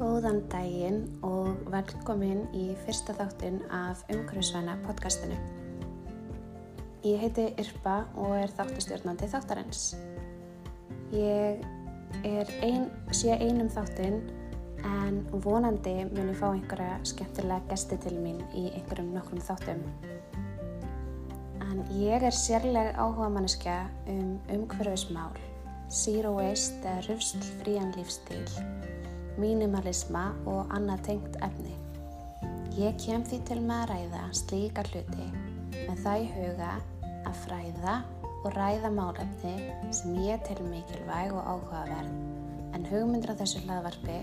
Góðan daginn og velkomin í fyrsta þáttinn af Umhverfisvæna podcastinu. Ég heiti Irpa og er þáttustjórnandi þáttarins. Ég ein, sé einum þáttinn en vonandi mun ég fá einhverja skemmtilega gesti til mín í einhverjum nokkrum þáttum. En ég er sérlega áhuga manneskja um umhverfismál, zero waste eða rufslfrían lífstíl mínimalisma og annað tengt efni. Ég kem því til með að ræða slíka hluti með það í huga að fræða og ræða málefni sem ég til mikilvæg og áhugaverð en hugmyndir á þessu hlaðvarpi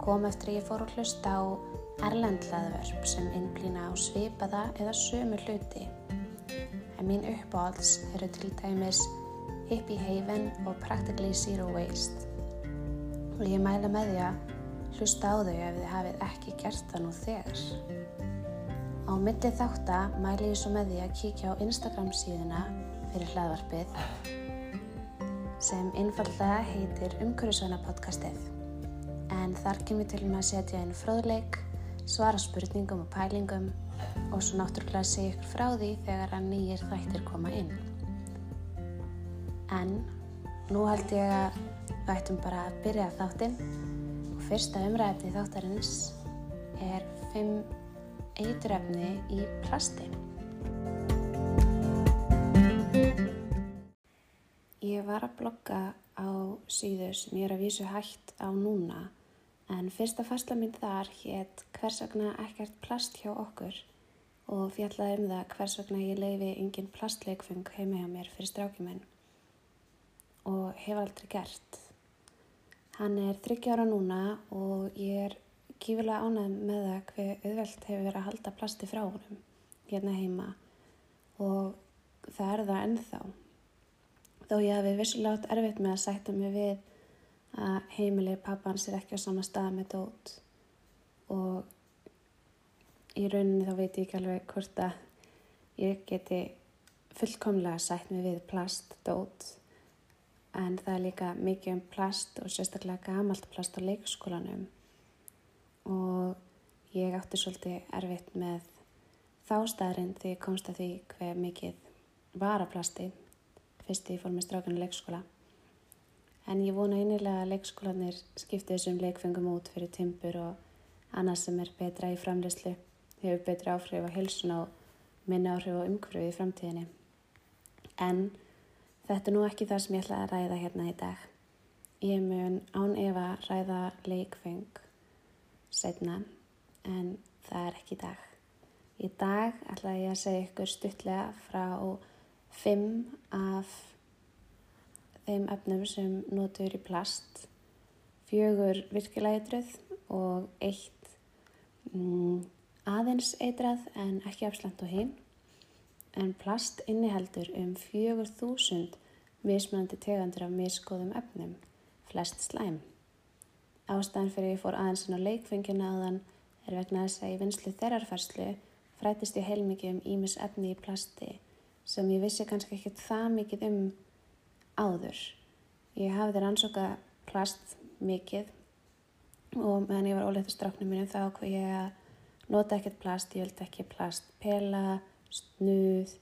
kom eftir ég fór að hlusta á erlend hlaðvarp sem innblýna á svipaða eða sömu hluti. En mín uppáhalds eru til dæmis Hippie Haven og Practically Zero Waste og ég mæla með því að hlusta á þau ef þið hafið ekki gert það nú þegar. Á milli þáttar mæli ég svo með því að kíkja á Instagram síðuna fyrir hlaðvarpið sem einfallega heitir Umhverfisvæna podcastið. En þar kemur til með að setja inn fróðleik, svara spurningum og pælingum og svo náttúrulega segja ykkur frá því þegar að nýjir þættir koma inn. En nú held ég að við ættum bara að byrja þáttinn fyrsta umræfni þáttarins er 5 eituröfni í plasti. Ég var að blogga á síðu sem ég er að vísu hægt á núna en fyrsta fastla mín þar hétt hvers vegna ekkert plast hjá okkur og fjallaði um það hvers vegna ég leifi engin plastleikfeng heima hjá mér fyrir strákjuminn og hef aldrei gert. Hann er 30 ára núna og ég er kífilega ánægð með það hver auðvelt hefur verið að halda plasti frá honum hérna heima og það er það ennþá. Þó ég hafi vissulega átt erfitt með að sætta mig við að heimilið pappans er ekki á sama stað með dót og í rauninni þá veit ég ekki alveg hvort að ég geti fullkomlega sætt mig við plast, dót en það er líka mikið um plast og sérstaklega gamalt plast á leikskólanum og ég átti svolítið erfitt með þá staðarinn því ég komst að því hver mikið var að plasti fyrst ég fór með strákanu leikskóla. En ég vona einilega að leikskólanir skipti þessum leikfengum út fyrir timpur og annað sem er betra í framleyslu, hefur betra áhrif á hilsuna og minna áhrif á umhverfið í framtíðinni. En þetta er nú ekki það sem ég ætla að ræða hérna í dag. Ég mun án Eva ræða leikfeng setna en það er ekki í dag. Í dag ætla ég að segja ykkur stuttlega frá fimm af þeim efnum sem notur í plast, fjögur virkilega eitrað og eitt mm, aðeins eitrað en ekki afslant og hinn. En plast inniheldur um fjögur þúsund mismunandi tegandur af miskóðum efnum, flest slæm. Ástæðan fyrir ég fór aðeins á leikfengina aðan er vegna þess að í vinslu þerrarferslu frætist ég heilmikið um ímis efni í plasti sem ég vissi kannski ekkert það mikið um áður. Ég hafði rannsóka plast mikið og meðan ég var óleitt á stráknum mínum þá hvað ég að nota ekkert plast, ég vildi ekki plast pela, snuð,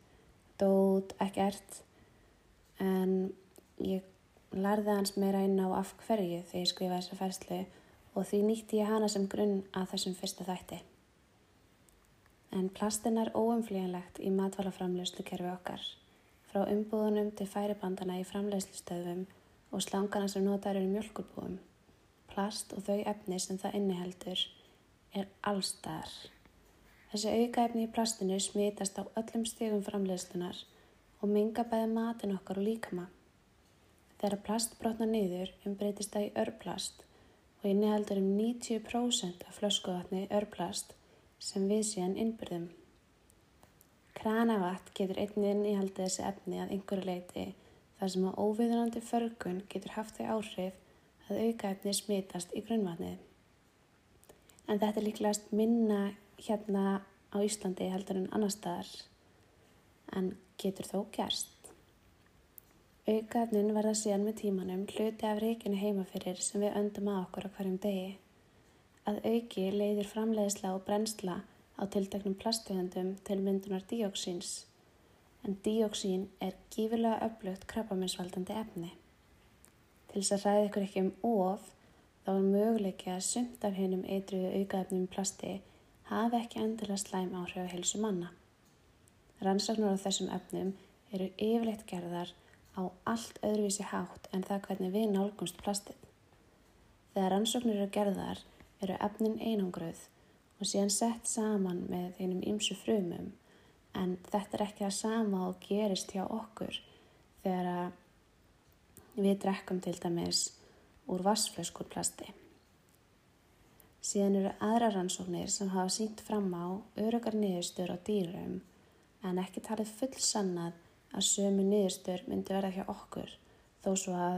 dót, ekkert en ég lærði hans meira inn á af hverju þegar ég skrifaði þessa færslu og því nýtti ég hana sem grunn að þessum fyrsta þætti en plastin er óumflíjanlegt í matvælaframleyslu kerfi okkar, frá umbúðunum til færibandana í framleyslustöðum og slangana sem notar eru mjölkurbúum. Plast og þau efni sem það inniheldur er allstaðar. Þessi aukaefni í plastinu smítast á öllum stegum framleyslunar og minga bæði matin okkar og líkama. Þegar plast brotnar niður umbreytist það í örplast og inniheldur um 90% af flöskuvatni örplast sem við síðan innbyrðum. Kranavatn getur einnig innihaldið þessi efni að einhverju leiti þar sem að óviðunandi förgun getur haft þau áhrif að auka efni smitast í grunnvatnið. En þetta er líklegast minna hérna á Íslandi heldur en annar staðar, en getur þó gerst. Aukaefnin verða síðan með tímanum hluti af reikinu heimafyrir sem við öndum að okkur á hverjum degi. að auki leiðir framleiðsla og brennsla á tilteknum plastegundum til myndunar díóksíns en díóksín er gífilega öflugt krabbaminsvaldandi efni. Til þess að ræða ykkur ekki um of þá er möguleiki að sumt af hennum eitruðu aukaefnum plasti hafi ekki endilega slæm áhrif á helsu manna. Rannsóknur á þessum efnum eru yfirleitt gerðar á allt öðruvísi hátt en það hvernig við nálgumst plastið. Þegar rannsóknir eru gerðar eru efnin einangröð og síðan sett saman með einum ymsu frumum en þetta er ekki það sama og gerist hjá okkur þegar við drekkum til dæmis úr vassflöskur plasti. Síðan eru aðra rannsóknir sem hafa sínt fram á örugar niðurstur á dýrum en ekki talið full sannað að sömu niðurstur myndi verða hjá okkur þó svo að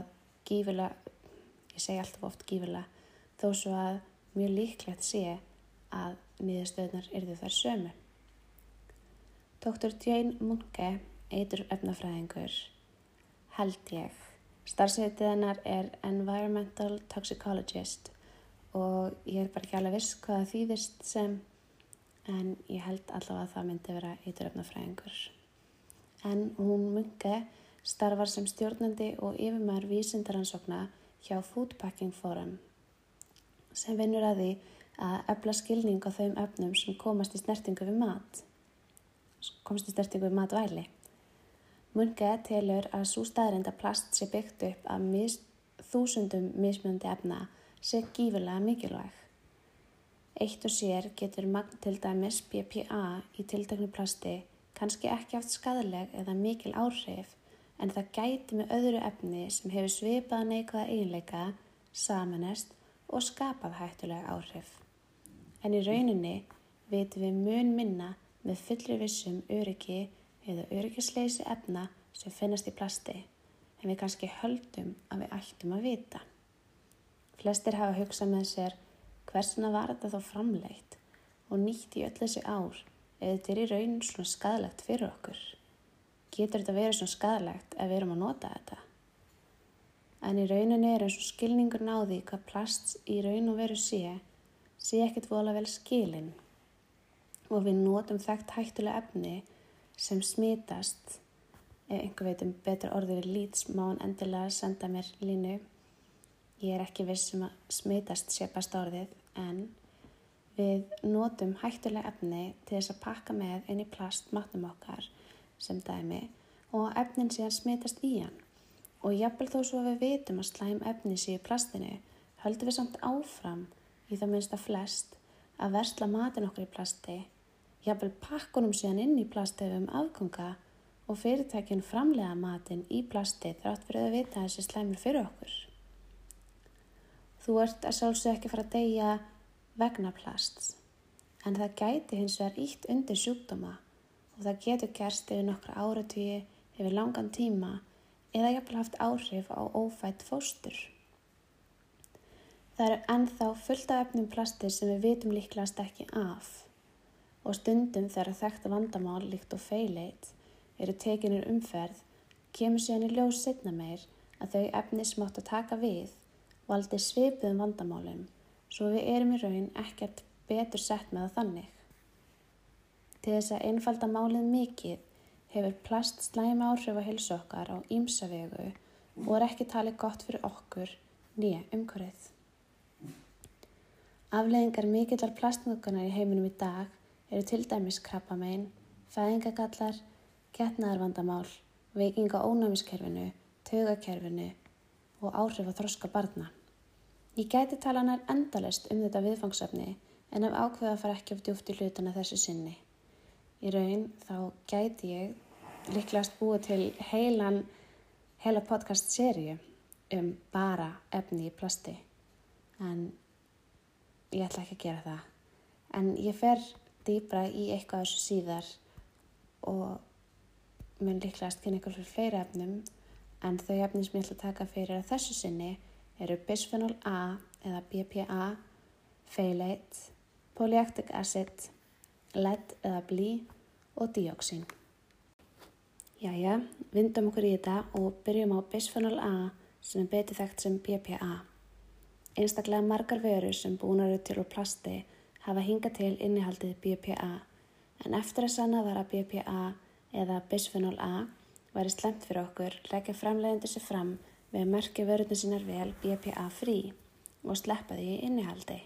gífilega, ég segi alltaf oft gífilega, þó svo að mjög líklegt sé að niðurstöðnar yrðu þær sömu. Dr. Jane Munke, eitur efnafræðingur, held ég. Starfsveitið hennar er Environmental Toxicologist og ég er bara ekki alveg viss hvað það þýðist sem en ég held allavega að það myndi vera eitur efnafræðingur. En hún Munke starfar sem stjórnandi og yfirmar vísindaransokna hjá Foodpacking Forum sem vinnur að því að efla skilning á þeim efnum sem komast í snertingu við mat, komast í snertingu við matvæli. Munga telur að svo staðrind að plast sé byggt upp af mis, þúsundum mismjöndi efna sé gífurlega mikilvæg. Eitt og sér getur magn til dæmis BPA í tiltaknu plasti kannski ekki haft skadleg eða mikil áhrif en það gæti með öðru efni sem hefur svipað neikvæða eiginleika, samanest og skapað hættulega áhrif en í rauninni veitum við mun minna með fullri vissum öryggi eða öryggisleysi efna sem finnast í plasti en við kannski höldum að við ættum að vita. Flestir hafa hugsað með sér hversuna var þetta þá framleitt og nýtt í öll þessi ár eða þetta er í raunin svona skadalegt fyrir okkur. Getur þetta verið svona skadalegt ef við erum að nota þetta? En í rauninni er eins og skilningur náði hvað plast í raun og veru sé sé ekkert vola vel skilin og við notum þekkt hættulega efni sem smítast ef einhver veitum betra orðið við lít má hann endilega senda mér línu ég er ekki viss sem um að smítast sé besta orðið en við notum hættulega efni til þess að pakka með inn í plast matnum okkar sem dæmi og efnin sé að smítast í hann og jafnvel þó svo að við vitum að slæm efni sé í plastinu höldum við samt áfram í það minnst að flest að versla matin okkur í plasti, jáfnvel pakkunum síðan inn í plastöfum afkonga og fyrirtækjun framlega matin í plasti þrátt fyrir að vita þessi slæmur fyrir okkur. Þú ert að sjálfsög ekki fara að deyja vegna plasts, en það gæti hins vegar ítt undir sjúkdóma og það getur gerst yfir nokkra áratvíi, yfir langan tíma eða jafnvel haft áhrif á ófætt fóstur. Það eru ennþá fullt af efnum plasti sem við vitum líklegast ekki af og stundum þegar þekkt vandamál líkt og feileit eru tekinir umferð kemur síðan í ljós setna meir að þau efni sem átt að taka við valdi svipuðum vandamálum svo við erum í raun ekkert betur sett með þannig. Til þess að einfalda málið mikið hefur plast slæma áhrif á hilsu okkar á ímsavegu og er ekki talið gott fyrir okkur nýja umhverfið. Afleðingar mikillar plastnökunar í heiminum í dag eru til dæmis krabbamein, fæðingagallar, getnaðarvandamál, veikinga ónæmiskerfinu, tögakerfinu og áhrif á þroska barna. Ég gæti tala nær endalest um þetta viðfangsefni en ef ákveða að fara ekki of djúft í hlutana þessu sinni. Í raun þá gæti ég líklegast búið til heilan, heila podcast sériu um bara efni í plasti en ég ætla ekki að gera það en ég fer dýbra í eitthvað þessu síðar og mun líklegast kynna ykkur fyrir fleiri efnum en þau efnum sem ég ætla að taka fyrir þessu sinni eru bisphenol A eða BPA, phthalate, polyactic acid, lead eða blí og díóksín. Jæja, vindum okkur í þetta og byrjum á bisphenol A sem er betið þekkt sem BPA. Einstaklega margar vörur sem búnar eru til úr plasti hafa hingað til innihaldið BPA en eftir að sanna var að BPA eða bisphenol A væri slemt fyrir okkur leggja framleiðandi sér fram við að merkja vörurnu sínar vel BPA frí og sleppa því í innihaldi.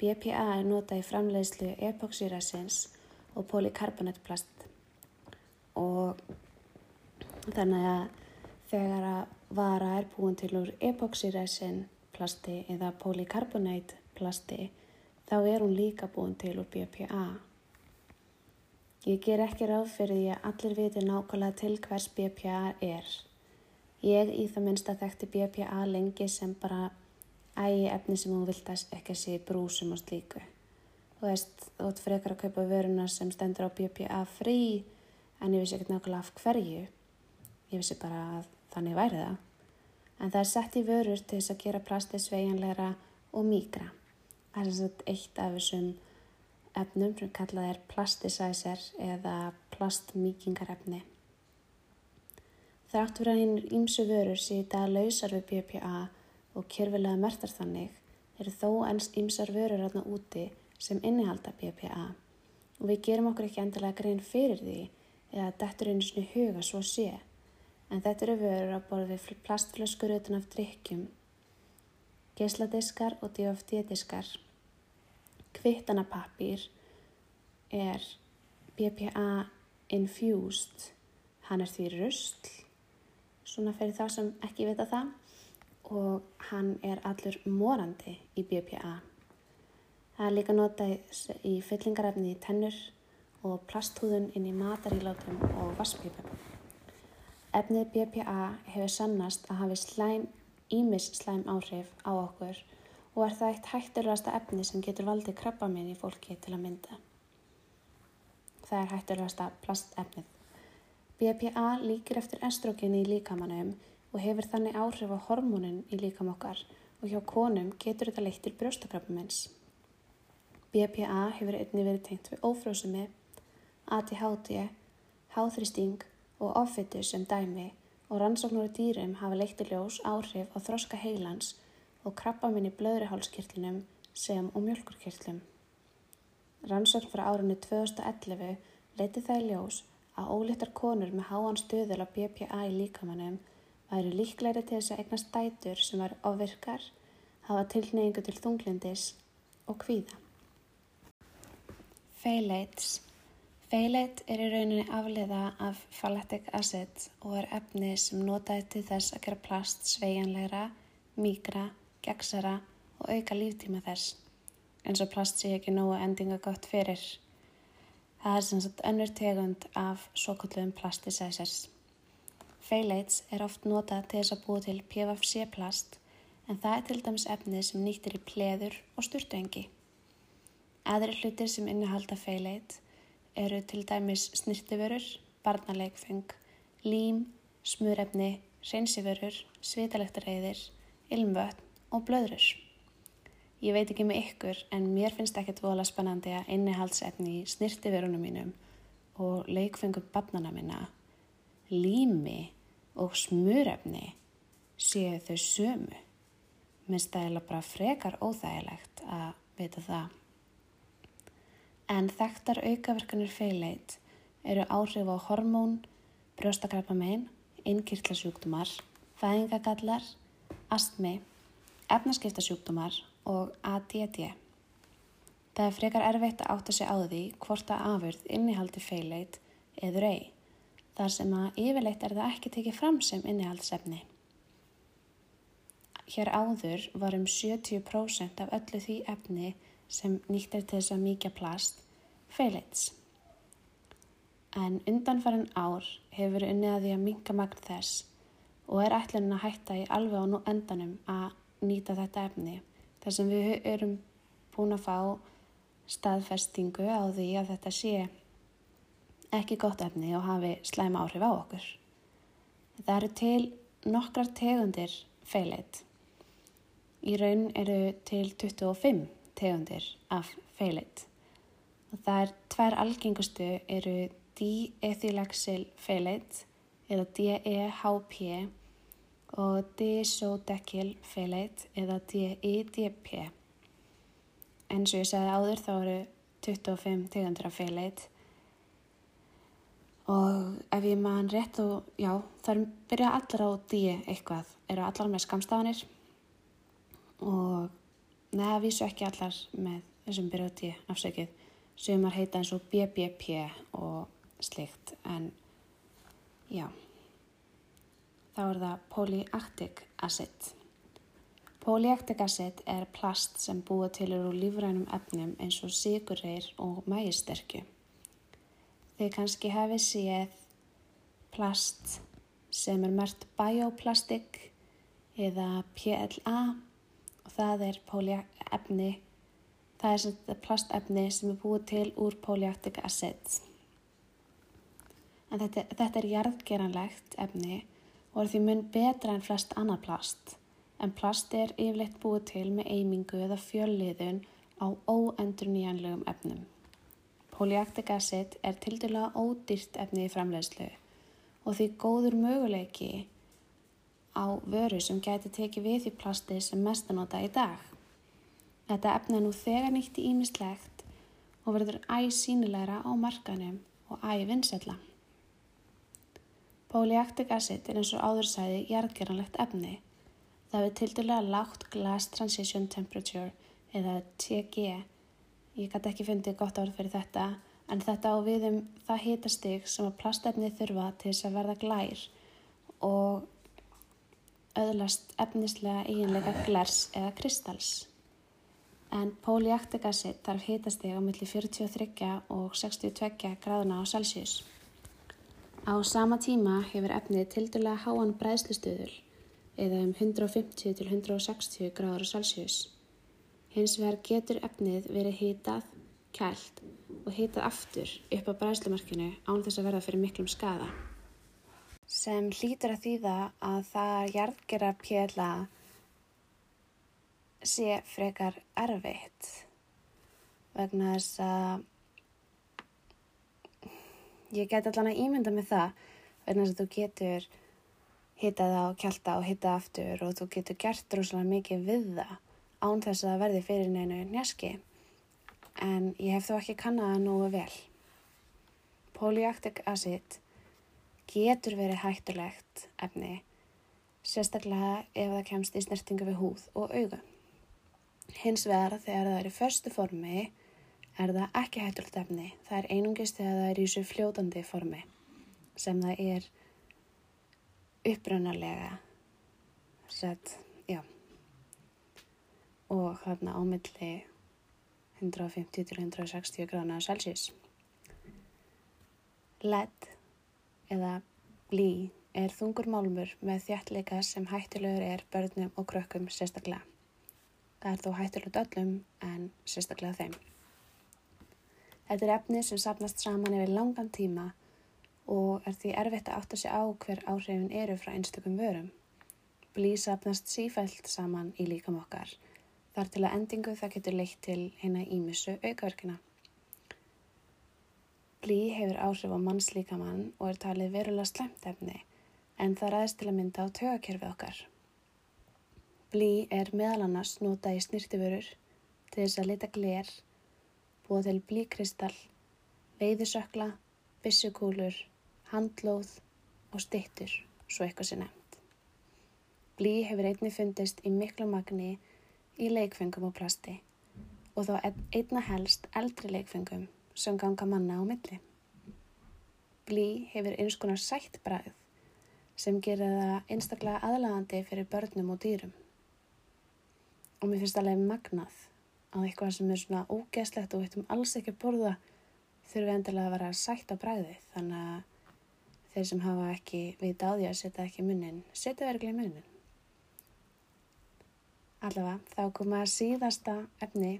BPA er notað í framleiðslu epoxyrasins og polycarbonatplast og þannig að þegar að vara er búin til úr epoxyresin plasti eða polycarbonate plasti þá er hún líka búin til úr BPA. Ég ger ekki ráð fyrir því að allir viti nákvæmlega til hvers BPA er. Ég í það minnst að þekkti BPA lengi sem bara ægi efni sem hún ekki að sé brúsum og slíku. Þú veist, þú ert frekar að kaupa vöruna sem stendur á BPA frí en ég vissi ekkert nákvæmlega af hverju. Ég vissi bara að þannig væri það. En það er sett í vörur til þess að gera plastið sveianleira og mýgra. Það er svona eitt af þessum efnum sem kallað er plastisæser eða plastmíkingarefni. Þrátt fyrir að hinn ímsu vörur síta lausar við BPA og kjörfilega mertar þannig eru þó ennst ímsar vörur aðna úti sem innihalda BPA og við gerum okkur ekki endilega grein fyrir því eða dettur einu svona huga svo sé. En þetta eru vörur að borði plastflöskur utan af drikkjum, geisladiskar og DFD-diskar Kvittanapapír er BPA infused, hann er því röstl, svona fyrir þá sem ekki vita það og hann er allur morandi í BPA. Það er líka notað í fyllingarefni í tennur og plasthúðun inn í matarílátum og vaspípum. Efnið BPA hefur sannast að hafi slæm, ímis slæm áhrif á okkur og er það eitt hættulegasta efni sem getur valdið krabbaminn í fólki til að mynda. Það er hættulegasta plastefnið. BPA líkir eftir estrogenni í líkamannum og hefur þannig áhrif á hormónin í líkam okkar og hjá konum getur þetta leitt til brjóstakrabbamins. BPA hefur einni verið tengt við ófrjósumi, ADHD, háþristing og offitu sem dæmi og rannsóknur í dýrum hafa leitt til ljós áhrif á þroska heilans og krabba minn í blöðrihálskirtlinum sem og mjölkurkirtlum. Rannsókn frá árunni 2011 leiti það í ljós að ólittar konur með háan stöðul á BPA í líkamannum væri líklæri til þess að eignast dætur sem var ofvirkar, hafa tilneyingu til þunglindis og kvíða. Phthalates Phthalate er í rauninni afliða af phthalate acid og er efni sem notaði til þess að gera plast sveianlegra, mýgra gegnsara og auka líftíma þess, eins og plast sé ekki nógu endinga gott fyrir. Það er sem sagt önnur tegund af svo kalluðum plastisæsers. Phthalates er oft notað til þess að búa til PFC plast en það er til dæmis efnið sem nýttir í pleður og styrtuengi. Aðri hlutir sem innihalda phthalate eru til dæmis snirtiförur, barnaleikfeng, lím, smurefni, reynsiförur, svitalektarreiðir, ilmvötn og blöðrur. Ég veit ekki með ykkur en mér finnst ekkert vola spennandi að innihaldsefni í snirtiverunum mínum og leikfengum barnana minna, lími og smurefni séu þau sömu. Mér stæla bara frekar óþægilegt að vita það. En þekktar aukaverkanir feileit eru áhrif á hormón, brjóstakrapamein, innkýrtlasjúktumar, fæðingagallar, astmi efnaskiptasjúkdómar og ADD. Það er frekar erfitt að átta sig á því hvort að afurð innihaldi feileit eður ei, þar sem að yfirleitt er það ekki tekið fram sem innihaldsefni. Hér áður var um 70% af öllu því efni sem nýtt er til þess að mikja plast feileits. En undanfærin ár hefur unnið að því að minka magn þess og er ætlunum að hætta í alveg á endanum að nýta þetta efni þar sem við erum búin að fá staðfestingu á því að þetta sé ekki gott efni og hafi slæma áhrif á okkur. Það eru til nokkrar tegundir feileit. Í raun eru til 25 tegundir af feileit. Það er tvær algengustu eru diethylexyl feileit eða DEHP og disodekylfeleit eða DIDP. En svo ég segði áður þá eru 25 tegundur af feleit. Og ef ég man rétt og já, þar byrja allar á D eitthvað, eru allar með skamstafanir og neða vísu ekki allar með þessum byrja á D afsökið, sem er heita eins og BBP og slikt en já þá er það polyactic acid. Polyactic acid er plast sem búið til úr lífrænum efnum eins og sigurreir og mægisterkju. Þið kannski hefði séð plast sem er mert bioplastik eða PLA og það er polyefni, það er plastefni sem er búið til úr polyactic acid. En þetta, þetta er jarðgeranlegt efni og er því mun betra en flest annar plast, en plast er yfirleitt búið til með eimingu eða fjölliðun á óendur nýjanlegum efnum. Polyactic acid er til dæla ódýrt efni í framleiðslu og því góður möguleiki á vöru sem gæti tekið við því plasti sem mestanóta í dag. Þetta efni er nú þegar nýtt í ímislegt og verður æsínilegra á markanum og ævinsella. Polyactic acid er eins og áðursæði jarðgeranlegt efni. Það er til dælega lágt glass transition temperature eða TG. Ég gæti ekki fundið gott árið fyrir þetta en þetta á við um það hitastig sem að plastefni þurfa til þess að verða glær og öðlast efnislega eiginleika glers eða kristals. En polyactic acid þarf hitastig á milli 43 og 62 gráðuna á Celsius. Á sama tíma hefur efnið tildulega háan bræðslustöðul eða um 150 til 160 gráður á Celsius. Hins vegar getur efnið verið hýtað, kælt og hýtað aftur upp á bræðslumarkinu án þess að verða fyrir miklum skada. Sem hlýtur að þýða að það jarðgera pjela sé frekar erfitt vegna þess að ég get allan að ímynda með það vegna að þú getur hitað það og kjálta og hitað aftur og þú getur gert rosalega mikið við það án þess að það verði fyrir neinu njaski en ég hef þó ekki kannaða nógu vel. Polyactic acid getur verið hættulegt efni sérstaklega ef það kemst í snertingu við húð og auga. Hins vegar þegar það er í förstu formi er það ekki hættulegt efni. Það er einungist þegar það er í þessu fljótandi formi sem það er upprönnarlega sett, já. Og þarna ámilli 150 til 160 grána Celsius. Lead eða blí er þungur málmur með þjættleika sem hættilegur er börnum og krökkum sérstaklega. Það er þó hættilegt öllum en sérstaklega þeim. Þetta er efni sem sapnast saman yfir langan tíma og er því erfitt að átta sig á hver áhrifin eru frá einstökum vörum. Blí sapnast sífælt saman í líkam okkar, þar til að endingu það getur leitt til hérna ímissu aukaverkina. Blí hefur áhrif á mannslíkamann og er talið verulega slemt efni, en það ræðist til að mynda á tögakerfi okkar. Blí er meðal annars nota í snirtiförur til þess að leta gler, búa til blíkristall, veiðisökla, bissukúlur, handlóð og stittur, svo eitthvað sé nefnt. Blí hefur einni fundist í miklu magni í leikfengum og plasti og þá einna helst eldri leikfengum sem ganga manna á milli. Blí hefur eins konar sætt bræð sem gerir það einstaklega aðlagandi fyrir börnum og dýrum. Og mér finnst alveg magnað á eitthvað sem er svona ógeðslegt og við ættum alls ekki að borða þurfum við endilega að vera sætt á bræði þannig að þeir sem hafa ekki vita á því að setja ekki munnin setja verklega munnin allavega þá koma síðasta efni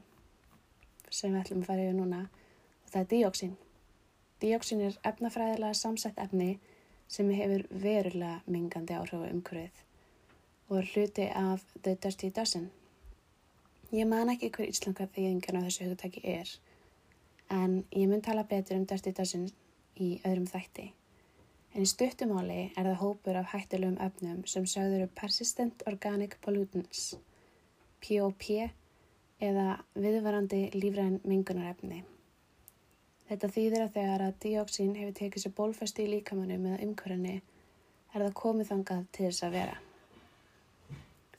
sem við ætlum að fara yfir núna og það er díóksín díóksín er efnafræðilega samsett efni sem hefur verulega mingandi áhrif á umhverfið og er hluti af The Dirty Dozen Ég man ekki hver íslenska þýðingan á þessu hugtæki er, en ég mun tala betur um Dirty Dozen í öðrum þætti. En í stuttumáli er það hópur af hættulegum öfnum sem sögður eru Persistent Organic Pollutants, POP, eða viðvarandi lífræn mengunarefni. Þetta þýðir að þegar að dióksín hefur tekið sér bólfæstu í líkamannum eða umkvörunni er það komið þangað til þess að vera.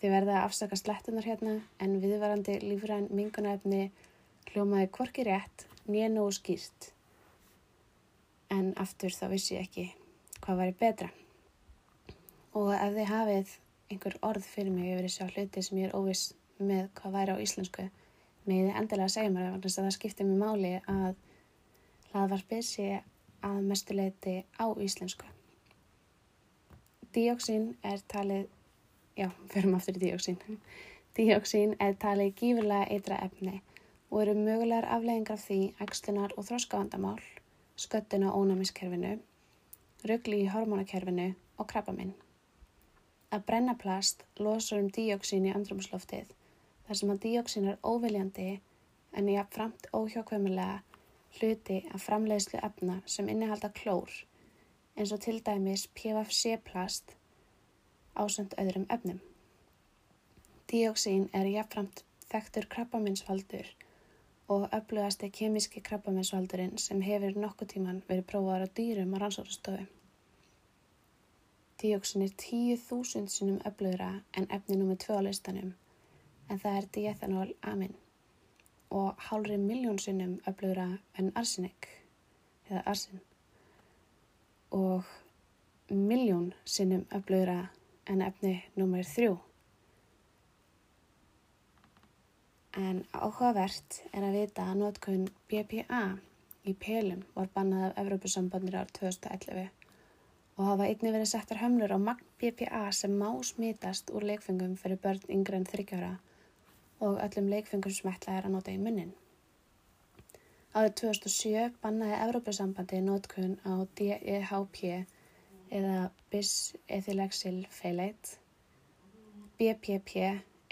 Þið verða að afsaka slettunar hérna en viðvarandi lífræn mengunarefni hljómaði kvorki rétt, nýja nógu skýrt. En aftur þá vissi ég ekki hvað væri betra. Og ef þið hafið einhver orð fyrir mig yfir þessu hluti sem ég er óviss með hvað væri á íslensku, með þið endilega segja mér að það skiptir mig máli að hlaðvarpið sé að mestuleiti á íslensku. Díóksín er talið, já, förum aftur í díóksín. Díóksín er talið gífurlega eitra efni og eru mögulegar afleggingar af því ægslunar og þróskavandamál, sköttun á ónæmiskerfinu, ruggli í hormonakerfinu og krabbaminn. Að brenna plast losur um díóksín í andrumsloftið þar sem að díóksín er óviljandi en jáfnframt óhjókvæmulega hluti af framleiðslu efna sem innihalda klór eins og til dæmis PFC plast ásönd öðrum efnum. Díóksín er jáfnframt þekktur krabbaminsvaldur og öflugasti kemíski krabbaminsvaldurinn sem hefur nokkuð tíman verið prófaður á dýrum á rannsórastofu. Díóksin er 10.000 sinum öflugra en efni nummið 2 á listanum en það er diethanol amin og hálfri miljón sinum öflugra en arsenik eða arsen og miljón sinum öflugra en efni nummið 3. En áhugavert er að vita að notkun BPA í pelum var bannað af Evrópusambandir ár 2011 og hafa einni verið settar hömlur á magn BPA sem má smítast úr leikfengum fyrir börn yngre en þryggjára og öllum leikfengum smettla er að nota í munnin. Árið 2007 bannaði Evrópusambandi nótkun á DEHP eða bis-ethylexylphelate, BPP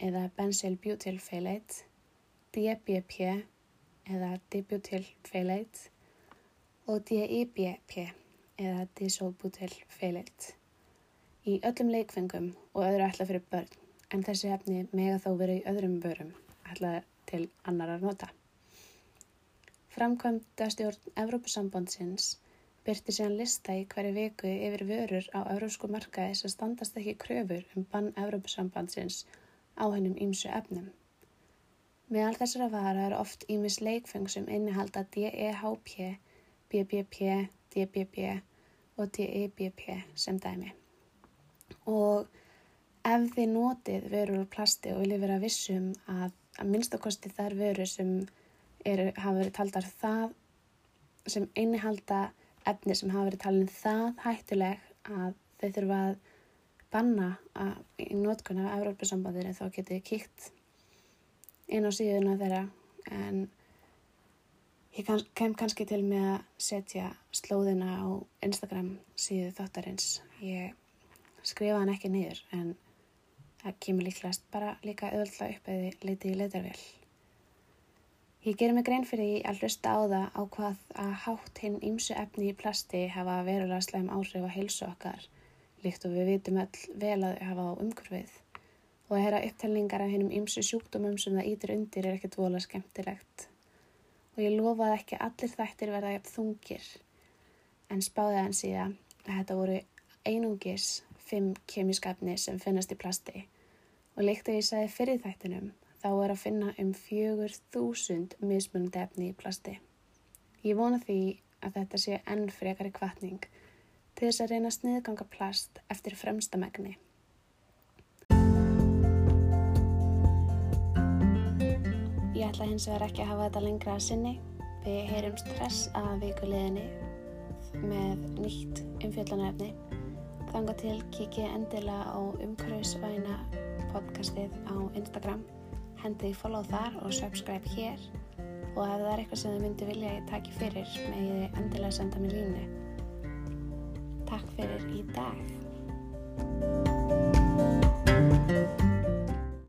eða benzylbutylphelate, DBP eða dibutylphelate og DIBP eða disolbutyl-phelate í öllum leikfengum og öðru ætla fyrir börn en þessi hefni mega þó verið í öðrum börum ætla til annarar nota. Framkvæmda stjórn Evrópusambandsins byrti síðan lista í hverju viku yfir vörur á európsku markaði sem standast ekki kröfur um bann Evrópusambandsins á hennum ímsu efnum. Meðal þessara vara er oft ímis leikfeng sem innihalda DEHP, BBP, DBB og DEBP sem dæmi. Og ef þið notið verur úr plasti og viljið vera vissum að að minnstakosti þær veru sem eru, hafa verið taldar það sem einnihalda efni sem hafa verið talin það hættuleg að þau þurfa að banna að, í notkun af Európa-sambandinu þá getið kíkt inn á síðuna þeirra en Ég kann, kem kannski til með að setja slóðina á Instagram síðu þáttarins. Ég skrifa hann ekki niður en það kemur líklegast bara líka öðvöldla upp eða litið í leitarvél. Ég gerir mig grein fyrir því að hlusta á það á hvað að hátt hinn ímsu efni í plasti hafa verulega slæm áhrif á heilsu okkar, líkt og við vitum öll vel að hafa á umhverfið. Og að hera upptelningar af hinnum ímsu sjúkdómum sem það ítir undir er ekkert vola skemmtilegt. Og ég lofaði ekki allir þættir verða jafn þungir. En spáði hann síðan að þetta voru einungis fimm kemískapni sem finnast í plasti. Og líkt að ég sagði fyrir þættinum þá er að finna um fjögur þúsund mismunandi efni í plasti. Ég vona því að þetta sé enn frekari kvartning til þess að reyna sniðganga plast eftir fremstamegni. Ég ætla hins vegar ekki að hafa þetta lengra að sinni. Við heyrum stress að vikuleginni með nýtt umfjöldanöfni. Þanga til kikið endilega á umhverfisvæna podcastið á Instagram. Hendið follow þar og subscribe hér. Og ef það er eitthvað sem þið myndi vilja að ég taki fyrir, með ég endilega senda mér línu. Takk fyrir í dag.